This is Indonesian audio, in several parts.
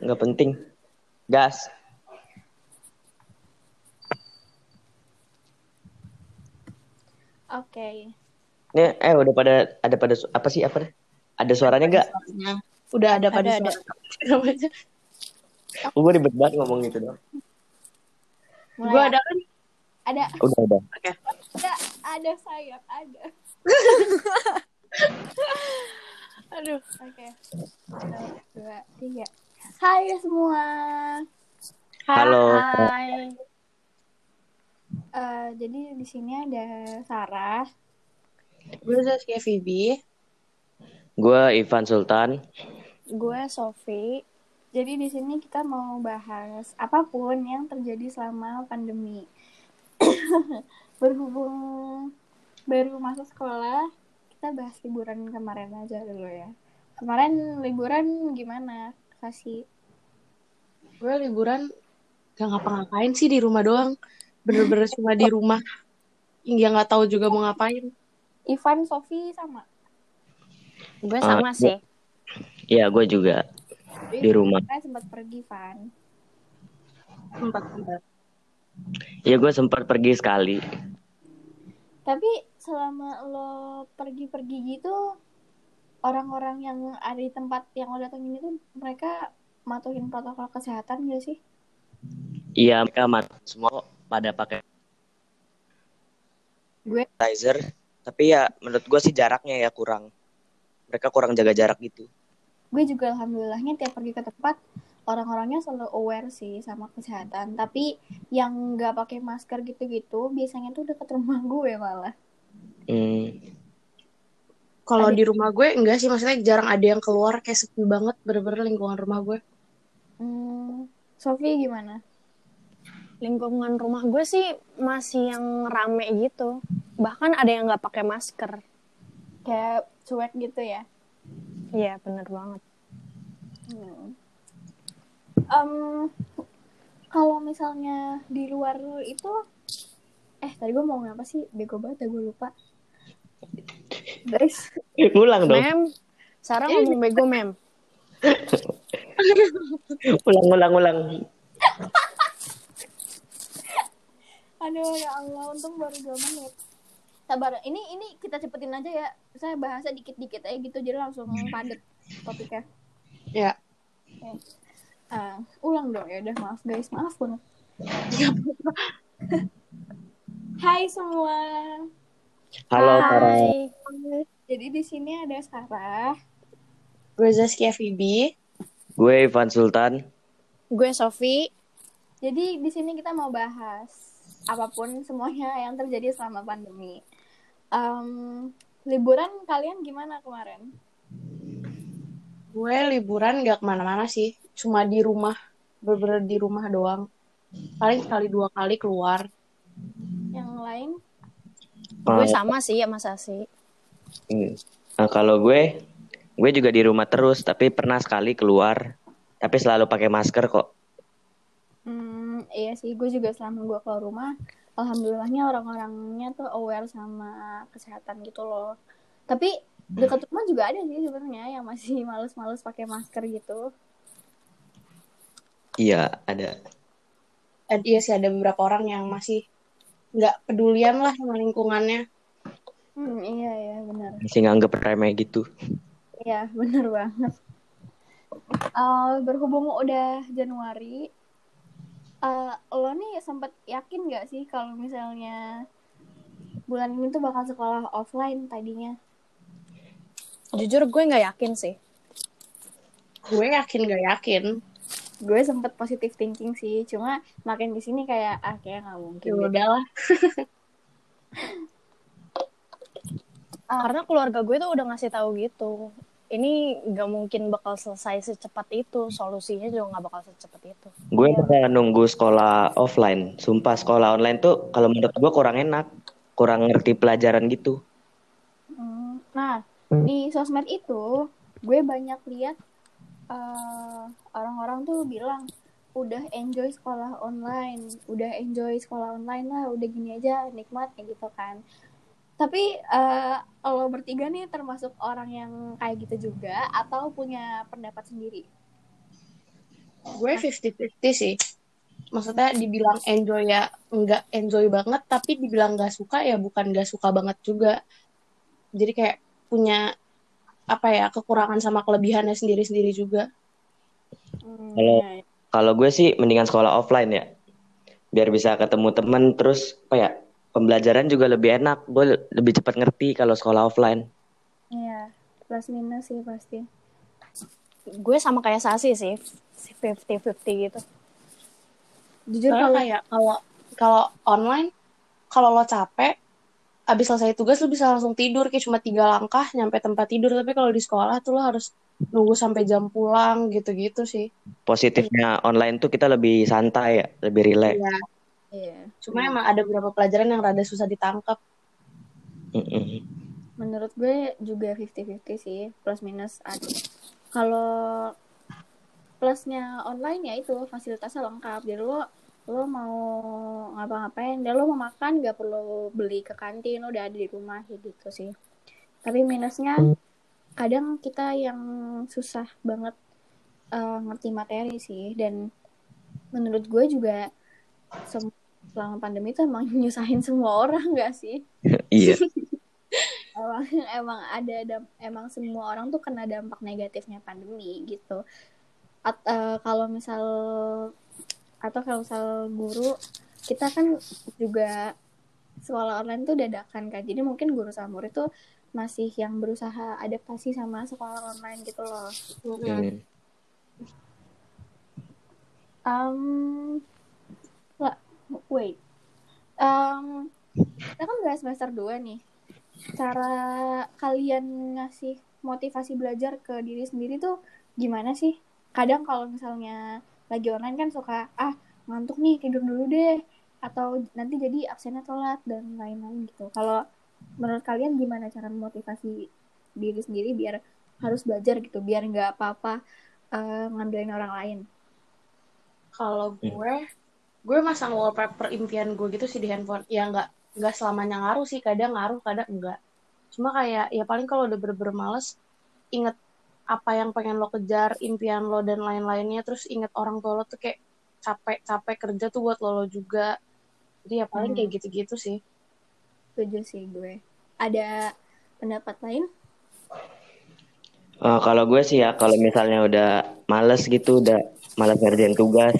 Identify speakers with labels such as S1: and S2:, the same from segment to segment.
S1: nggak penting. Gas.
S2: Oke.
S1: Nih, eh udah pada ada pada apa sih apa deh? Ada suaranya nggak?
S3: Udah ada pada
S2: Ada, ada.
S3: suara. Namanya.
S1: Gue ribet banget ngomong gitu dong.
S2: Mulai
S3: Gue
S2: ya?
S3: ada kan?
S2: ada
S1: Udah udah.
S2: ada ada sayap ada.
S3: Aduh.
S2: Oke. Satu, dua, tiga. Hai semua.
S1: Halo.
S3: Hai.
S2: Eh, jadi di sini ada Sarah.
S3: Gue Zaskia Vivi.
S1: Gue Ivan Sultan.
S2: Gue Sofi. Jadi di sini kita mau bahas apa pun yang terjadi selama pandemi. Berhubung baru masuk sekolah, kita bahas liburan kemarin aja dulu ya. Kemarin liburan gimana? Kasih.
S3: Gue liburan gak ngapa-ngapain sih di rumah doang. Bener-bener cuma di rumah. Hingga nggak tahu juga mau ngapain.
S2: Ivan, Sofi sama.
S4: Gue
S1: Ah,
S4: sama sih.
S1: Iya, gue juga di rumah.
S2: Sempat pergi, Van.
S3: Tempat-tempat.
S1: Iya, gue sempat pergi sekali.
S2: Tapi selama lo pergi-pergi gitu, orang-orang yang ada di tempat yang lo datengin itu mereka matuhin protokol kesehatan gak sih?
S1: Iya, mereka mat- semua pada pakai
S2: Gue
S1: sanitizer. Tapi ya menurut gue sih jaraknya ya kurang. Mereka kurang jaga jarak gitu.
S2: gue juga alhamdulillahnya tiap pergi ke tempat orang-orangnya selalu aware sih sama kesehatan. Tapi yang nggak pakai masker gitu-gitu biasanya tuh deket rumah gue malah.
S1: Hmm.
S3: Kalau di rumah gue enggak sih. Maksudnya jarang ada yang keluar. Kayak sepi banget. Bener-bener lingkungan rumah gue.
S2: Hmm, Sofi gimana?
S4: Lingkungan rumah gue sih masih yang rame gitu. Bahkan ada yang nggak pakai masker.
S2: Kayak cuek gitu ya?
S4: Iya, bener banget.
S2: Hmm. Em, kalau misalnya di luar itu, eh tadi gue mau ngomong apa sih? Bego banget, ya, gue lupa. Guys,
S1: Ulang dong.
S4: Mem, Sarah ngomong bego, Mem.
S1: Ulang, ulang, ulang.
S2: aduh ya Allah, untung baru dua menit. Sabar, ini ini kita cepetin aja ya. Saya bahasnya dikit-dikit aja gitu, jadi langsung padet topiknya.
S3: Ya.
S2: Ah, ulang dong ya udah maaf guys, maaf banget. Hai semua.
S1: Halo, Sarah.
S4: Hai.
S2: Jadi di sini ada Sarah,
S3: Gue Zaskia Vivi.
S1: Gue Ivan Sultan.
S4: Gue Sofi.
S2: Jadi di sini kita mau bahas apa pun semuanya yang terjadi selama pandemi. Em, liburan kalian gimana kemarin?
S3: Gue liburan gak ke mana-mana sih. Cuma di rumah. Bener-bener di rumah doang. Paling sekali dua kali keluar.
S2: Yang lain?
S4: Gue sama sih sama Sasi.
S1: Hmm. Nah, kalau gue, gue juga di rumah terus, tapi pernah sekali keluar, tapi selalu pakai masker kok.
S2: Hmm, iya sih, gue juga selama gue keluar rumah, alhamdulillahnya orang-orangnya tuh aware sama kesehatan gitu loh. Tapi dekat rumah juga ada sih sebenarnya yang masih males-males pakai masker gitu.
S1: Iya, ada.
S3: Dan iya sih ada beberapa orang yang masih nggak pedulian lah sama lingkungannya.
S2: Hmm, iya ya, benar.
S1: Masih nganggep remeh gitu.
S2: Iya, bener banget. Eh, berhubung udah Januari, eh, lo nih sempat yakin gak sih kalau misalnya bulan ini tuh bakal sekolah offline tadinya?
S4: Jujur gue nggak yakin sih.
S3: Gue yakin gak yakin.
S2: Gue sempet positive thinking sih, cuma makin di sini kayak ah kayak nggak mungkin.
S3: Ya
S2: deh.
S3: udahlah.
S2: Ah,
S4: Karena keluarga gue tuh udah ngasih tahu gitu. Ini nggak mungkin bakal selesai secepat itu. Solusinya juga nggak bakal secepat itu.
S1: Gue malah nunggu sekolah offline. Sumpah sekolah online tuh kalau menurut gue kurang enak, kurang ngerti pelajaran gitu.
S2: Hmm, Nah, di sosmed itu gue banyak lihat eh, orang-orang tuh bilang udah enjoy sekolah online, udah enjoy sekolah online lah, udah gini aja nikmat kayak gitu kan. Tapi eh, lo bertiga nih termasuk orang yang kayak gitu juga atau punya pendapat sendiri?
S3: gue 50-50 sih. Maksudnya dibilang enjoy ya nggak enjoy banget, tapi dibilang nggak suka ya bukan nggak suka banget juga. Jadi kayak punya apa ya kekurangan sama kelebihannya sendiri-sendiri juga.
S2: Hmm,
S1: Kalau
S2: iya, iya.
S1: kalau gue sih mendingan sekolah offline ya. Biar bisa ketemu temen terus apa ya? Pembelajaran juga lebih enak. Gue lebih cepat ngerti kalau sekolah offline.
S2: Iya, plus minus sih pasti.
S4: Gue sama kayak Sasi sih, 50-50 gitu.
S2: Jujur kalau
S3: kayak kalau kalau online, kalau lo capek, abis selesai tugas lo bisa langsung tidur kayak cuma tiga langkah nyampe tempat tidur. Tapi kalau di sekolah tuh lo harus nunggu sampai jam pulang gitu-gitu sih.
S1: Positifnya online tuh kita lebih santai ya, lebih rileks.
S3: Iya.
S2: iya,
S3: Cuma emang ada beberapa pelajaran yang rada susah ditangkap.
S1: Mm-mm.
S2: menurut gue juga 50-50 sih, plus minus ada. Kalau plusnya online ya itu fasilitasnya lengkap. Jadi lo lo mau ngapa-ngapain, dan lo mau makan nggak perlu beli ke kantin, lo udah ada di rumah gitu sih. Tapi minusnya kadang kita yang susah banget eh, ngerti materi sih dan menurut gue juga selama pandemi itu emang nyusahin semua orang gak sih?
S1: Iya.
S2: emang emang ada emang semua orang tuh kena dampak negatifnya pandemi gitu At- eh, kalau misal atau kalau misal guru kita kan juga sekolah online tuh dadakan kan. Jadi mungkin guru sama murid tuh masih yang berusaha adaptasi sama sekolah online gitu loh.
S1: Hmm.
S2: um lah wait. Um kita kan udah semester 2 nih. Cara kalian ngasih motivasi belajar ke diri sendiri tuh gimana sih? Kadang kalau misalnya lagi online kan suka ah ngantuk nih tidur dulu deh atau nanti jadi absennya telat dan lain-lain gitu kalau menurut kalian gimana cara memotivasi diri sendiri biar harus belajar gitu biar nggak apa-apa eh, ngandelin orang lain
S3: Kalau gue, gue masang wallpaper impian gue gitu sih di handphone. Ya nggak nggak selamanya ngaruh sih. Kadang ngaruh, kadang enggak. Cuma kayak ya paling kalau udah bener-bener males, inget apa yang pengen lo kejar, impian lo dan lain-lainnya. Terus inget orang tua lo tuh kayak capek-capek kerja tuh buat lo, lo juga. Jadi ya paling
S2: Hmm.
S3: kayak gitu-gitu sih.
S2: setuju sih gue ada pendapat lain
S1: Eh, kalau gue sih ya, kalau misalnya udah males gitu, udah malas ngerjain tugas,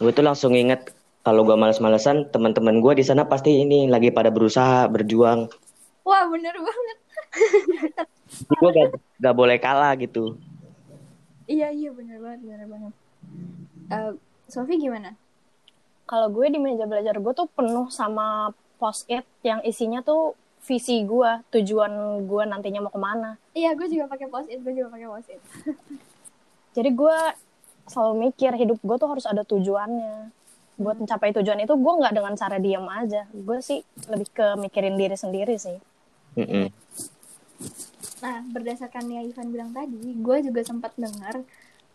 S1: gue tuh langsung inget kalau gue males-malesan, teman-teman gue di sana pasti ini lagi pada berusaha, berjuang.
S2: wah bener banget
S1: Jadi gue gak, gak boleh kalah gitu.
S2: iya iya bener banget bener banget Eh, Sofi gimana
S4: Kalau gue di meja belajar gue tuh penuh sama post-it yang isinya tuh visi gue, tujuan gue nantinya mau ke mana.
S2: iya gue juga pakai post it gue juga pakai post it
S4: Jadi gue selalu mikir hidup gue tuh harus ada tujuannya. Buat mencapai tujuan itu gue nggak dengan cara diam aja. Gue sih lebih ke mikirin diri sendiri sih.
S1: Mm-mm.
S2: Nah, berdasarkan yang Ivan bilang tadi, gue juga sempat dengar.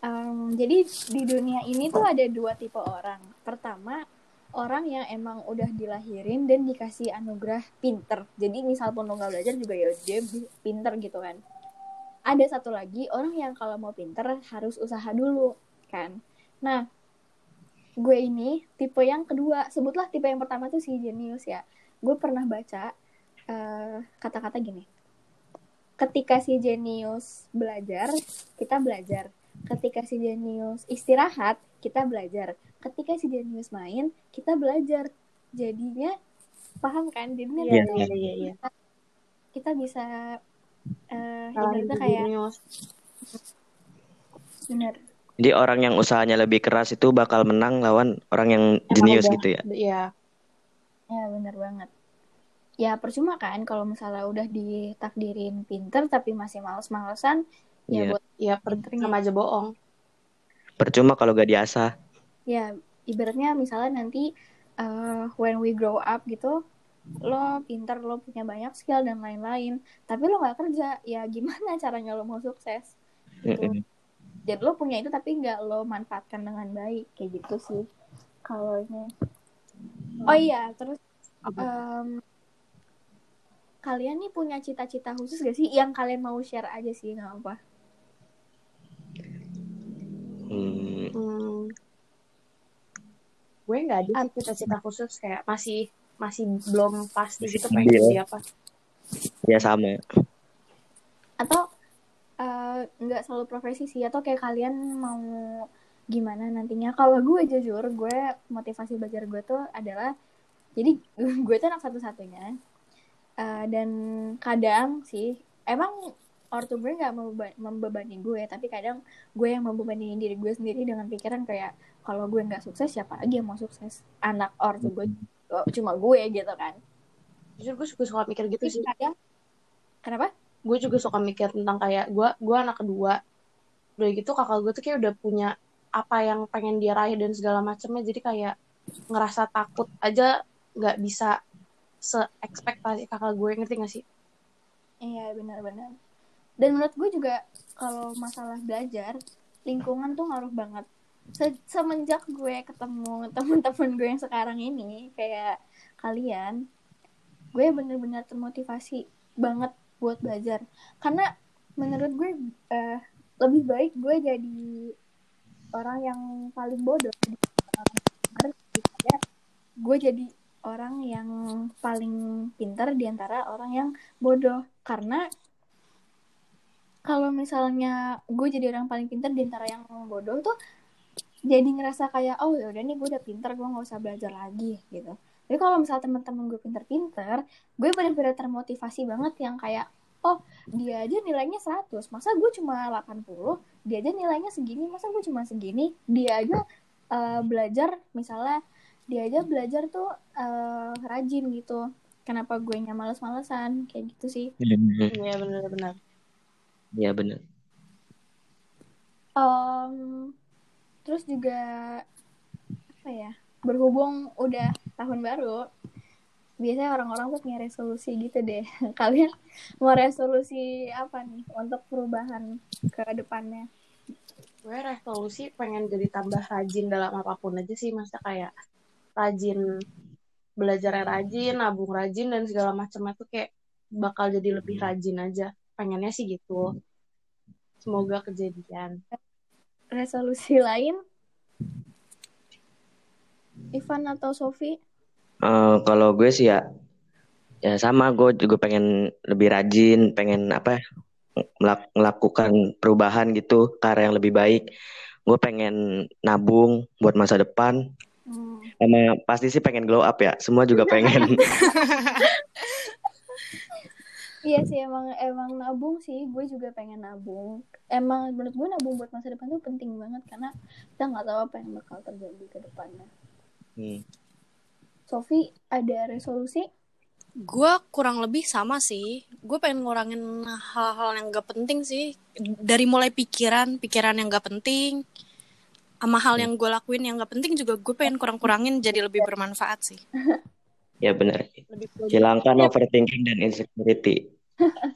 S2: em, jadi di dunia ini tuh ada dua tipe orang. Pertama, orang yang emang udah dilahirin dan dikasih anugerah pinter. Jadi misal pun lo nggak belajar juga ya dia pinter gitu kan. Ada satu lagi orang yang kalau mau pinter harus usaha dulu kan. Nah, gue ini tipe yang kedua. Sebutlah tipe yang pertama tuh si jenius ya. Gue pernah baca eh, kata-kata gini ketika si jenius belajar, kita belajar. Ketika si jenius istirahat, kita belajar. Ketika si jenius main, kita belajar. Jadinya paham kan? Jadinya
S1: Iya,
S2: tuh
S3: iya, iya, iya.
S2: kita bisa eh
S3: Kalahin
S2: ibaratnya
S3: tuh
S2: kayak
S3: jenius.
S2: bener.
S1: Jadi orang yang usahanya lebih keras itu bakal menang lawan orang yang jenius gitu ya.
S3: Iya.
S2: Ya bener banget. Ya percuma kan kalau misalnya udah ditakdirin pinter tapi masih males-malesan, ya
S1: Iya.
S2: buat
S3: Iya, per- sama aja bohong.
S1: Percuma kalau gak diasah.
S2: ya ibaratnya misalnya nanti uh, when we grow up gitu lo pinter lo punya banyak skill dan lain-lain tapi lo nggak kerja ya gimana caranya lo mau sukses gitu jadi lo punya itu tapi nggak lo manfaatkan dengan baik kayak gitu sih kalau ini oh iya terus
S3: Apa?
S2: Kalian nih punya cita-cita khusus gak sih? Yang kalian mau share aja sih nggak apa
S1: Hmm,
S3: Hmm, gue nggak ada cita-cita khusus kayak masih masih belum pasti gitu pengen jadi apa
S1: Ya sama.
S2: atau eh, nggak selalu profesi sih atau kayak kalian mau gimana nantinya? Kalau gue jujur gue motivasi belajar gue tuh adalah jadi gue tuh anak satu-satunya Eh, dan kadang sih emang ortu gue nggak membeba- membebani gue tapi kadang gue yang membebani diri gue sendiri dengan pikiran kayak kalau gue nggak sukses siapa lagi yang mau sukses? Anak ortu gue oh, cuma gue gitu kan.
S3: Jujur gue suka suka mikir gitu sih.
S2: kadang kenapa?
S3: Gue juga suka mikir tentang kayak gue gue anak kedua. Udah gitu kakak gue tuh kayak udah punya apa yang pengen dia raih dan segala macamnya. Jadi kayak ngerasa takut aja nggak bisa se ekspektasi kakak gue ngerti gak sih
S2: Iya benar-benar. Dan menurut gue juga kalau masalah belajar lingkungan tuh ngaruh banget. Se- semenjak gue ketemu teman-teman gue yang sekarang ini kayak kalian, gue bener-bener termotivasi banget buat belajar. Karena menurut gue eh, lebih baik gue jadi orang yang paling bodoh gue jadi orang yang paling pintar di antara orang yang bodoh. Karena kalau misalnya gue jadi orang paling pintar di antara yang bodoh tuh jadi ngerasa kayak oh ya udah nih gue udah pintar gue nggak usah belajar lagi gitu. Tapi kalau misalnya teman-teman gue pintar-pintar gue benar-benar termotivasi banget yang kayak oh dia aja nilainya 100 masa gue cuma 80 dia aja nilainya segini masa gue cuma segini? Dia aja eh, belajar misalnya dia aja belajar tuh eh, rajin gitu. Kenapa gue nya males-malesan? Kayak gitu sih.
S3: Iya benar-benar
S1: Iya bener.
S2: Em, terus juga apa ya berhubung udah tahun baru biasanya orang-orang tuh punya resolusi gitu deh. Kalian mau resolusi apa nih untuk perubahan ke depannya?
S3: Gue resolusi pengen jadi tambah rajin dalam apa pun aja sih masa kayak rajin belajarnya rajin nabung rajin dan segala macamnya tuh kayak bakal jadi lebih rajin aja pengennya sih gitu semoga kejadian
S2: resolusi lain Ivan atau Sofi
S1: Eh, kalau gue sih ya, ya sama. Gue juga pengen lebih rajin, pengen apa? ya, melak- melakukan perubahan gitu ke arah yang lebih baik. Gue pengen nabung buat masa depan.
S2: Hmm.
S1: Sama pasti sih pengen glow up ya. Semua juga pengen.
S2: Iya sih emang emang nabung sih gue juga pengen nabung emang menurut gue nabung buat masa depan tuh penting banget karena kita nggak tahu apa yang bakal terjadi ke depannya
S1: Hmm.
S2: Sofi ada resolusi
S4: gue kurang lebih sama sih gue pengen ngurangin hal-hal yang gak penting sih dari mulai pikiran pikiran yang gak penting sama hal yang gue lakuin yang gak penting juga gue pengen kurang-kurangin jadi lebih bermanfaat sih
S1: Ya benar. Hilangkan overthinking dan insecurity.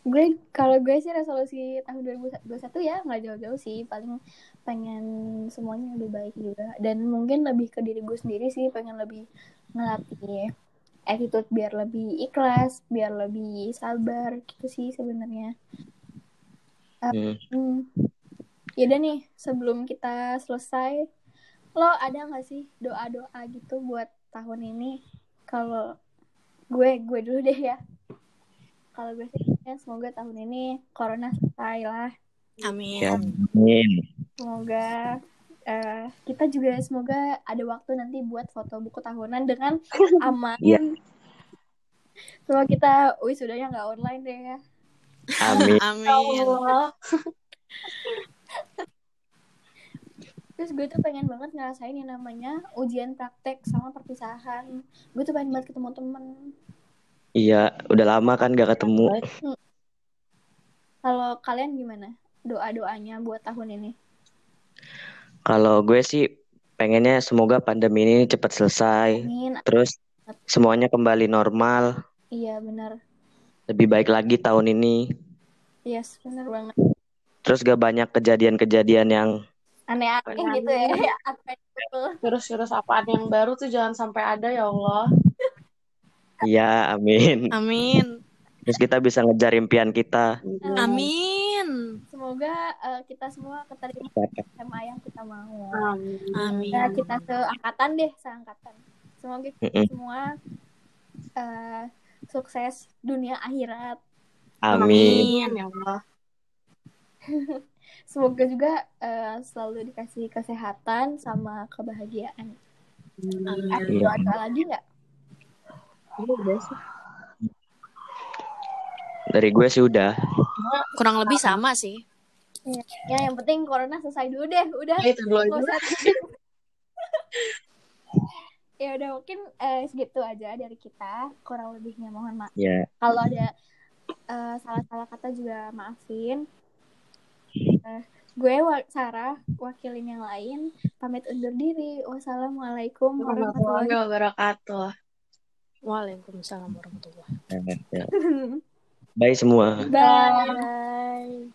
S2: gue kalau gue sih resolusi tahun 2021 ya nggak jauh-jauh sih paling pengen semuanya lebih baik juga dan mungkin lebih ke diri gue sendiri sih pengen lebih ngelatih attitude biar lebih ikhlas biar lebih sabar gitu sih sebenarnya
S1: Hmm.
S2: Hmm. Yaudah nih, sebelum kita selesai, lo ada nggak sih doa-doa gitu buat tahun ini? Kalau gue, gue dulu deh ya. Kalau gue sih, ya semoga tahun ini corona selesai lah.
S4: amin
S1: Ya, amin.
S2: Semoga eh, kita juga semoga ada waktu nanti buat foto buku tahunan dengan aman.
S1: Iya.
S2: Semoga kita wisudanya nggak online deh ya.
S1: Amin.
S4: amin
S3: Allah
S2: Terus gue tuh pengen banget ngerasain yang namanya ujian praktek sama perpisahan. Gue tuh pengen banget ketemu temen.
S1: Iya, udah lama kan gak ketemu.
S3: Baik.
S2: Kalau kalian gimana? Doa-doanya buat tahun ini?
S1: Kalau gue sih pengennya semoga pandemi ini cepat selesai.
S2: Amin.
S1: Terus semuanya kembali normal.
S2: Iya benar.
S1: Lebih baik lagi tahun ini.
S2: Yes, benar banget.
S1: Terus gak banyak kejadian-kejadian yang
S2: Aneh-aneh
S3: Aneh-aneh.
S2: gitu ya. Unpredictable.
S3: virus-virus apaan yang baru tuh jangan sampai ada ya Allah
S1: Iya, amin.
S4: amin
S1: Terus kita bisa ngejar impian kita.
S4: amin
S2: Semoga eh, kita semua keterima SMA yang kita mau.
S3: Amin.
S4: Amin.
S2: Ya, kita seangkatan deh, seangkatan. Semoga kita
S1: Mm-mm.
S2: semua eh, sukses dunia akhirat.
S1: Amin.
S3: Ya Allah.
S2: Semoga juga eh, selalu dikasih kesehatan sama kebahagiaan.
S3: Amin.
S2: Ada doa-doa lagi nggak?
S3: Udah sih.
S1: Dari gue sih udah.
S4: Kurang lebih sama sih.
S2: Ya, yang penting corona selesai dulu deh. Udah.
S3: Ya, itu dulu aja.
S2: nggak usah. ya udah mungkin eh, segitu aja dari kita. Kurang lebihnya mohon maaf.
S1: Ya.
S2: Kalau ada eh, salah-salah kata juga maafin. Eh, gue Sarah wakilin yang lain pamit undur diri. Wassalamualaikum
S3: Warahmatullahi
S2: warahmatullahi
S3: wabarakatuh.
S4: Waalaikumsalam warahmatullahi
S1: Ya. Bye semua.
S2: wabarakatuh. Bye.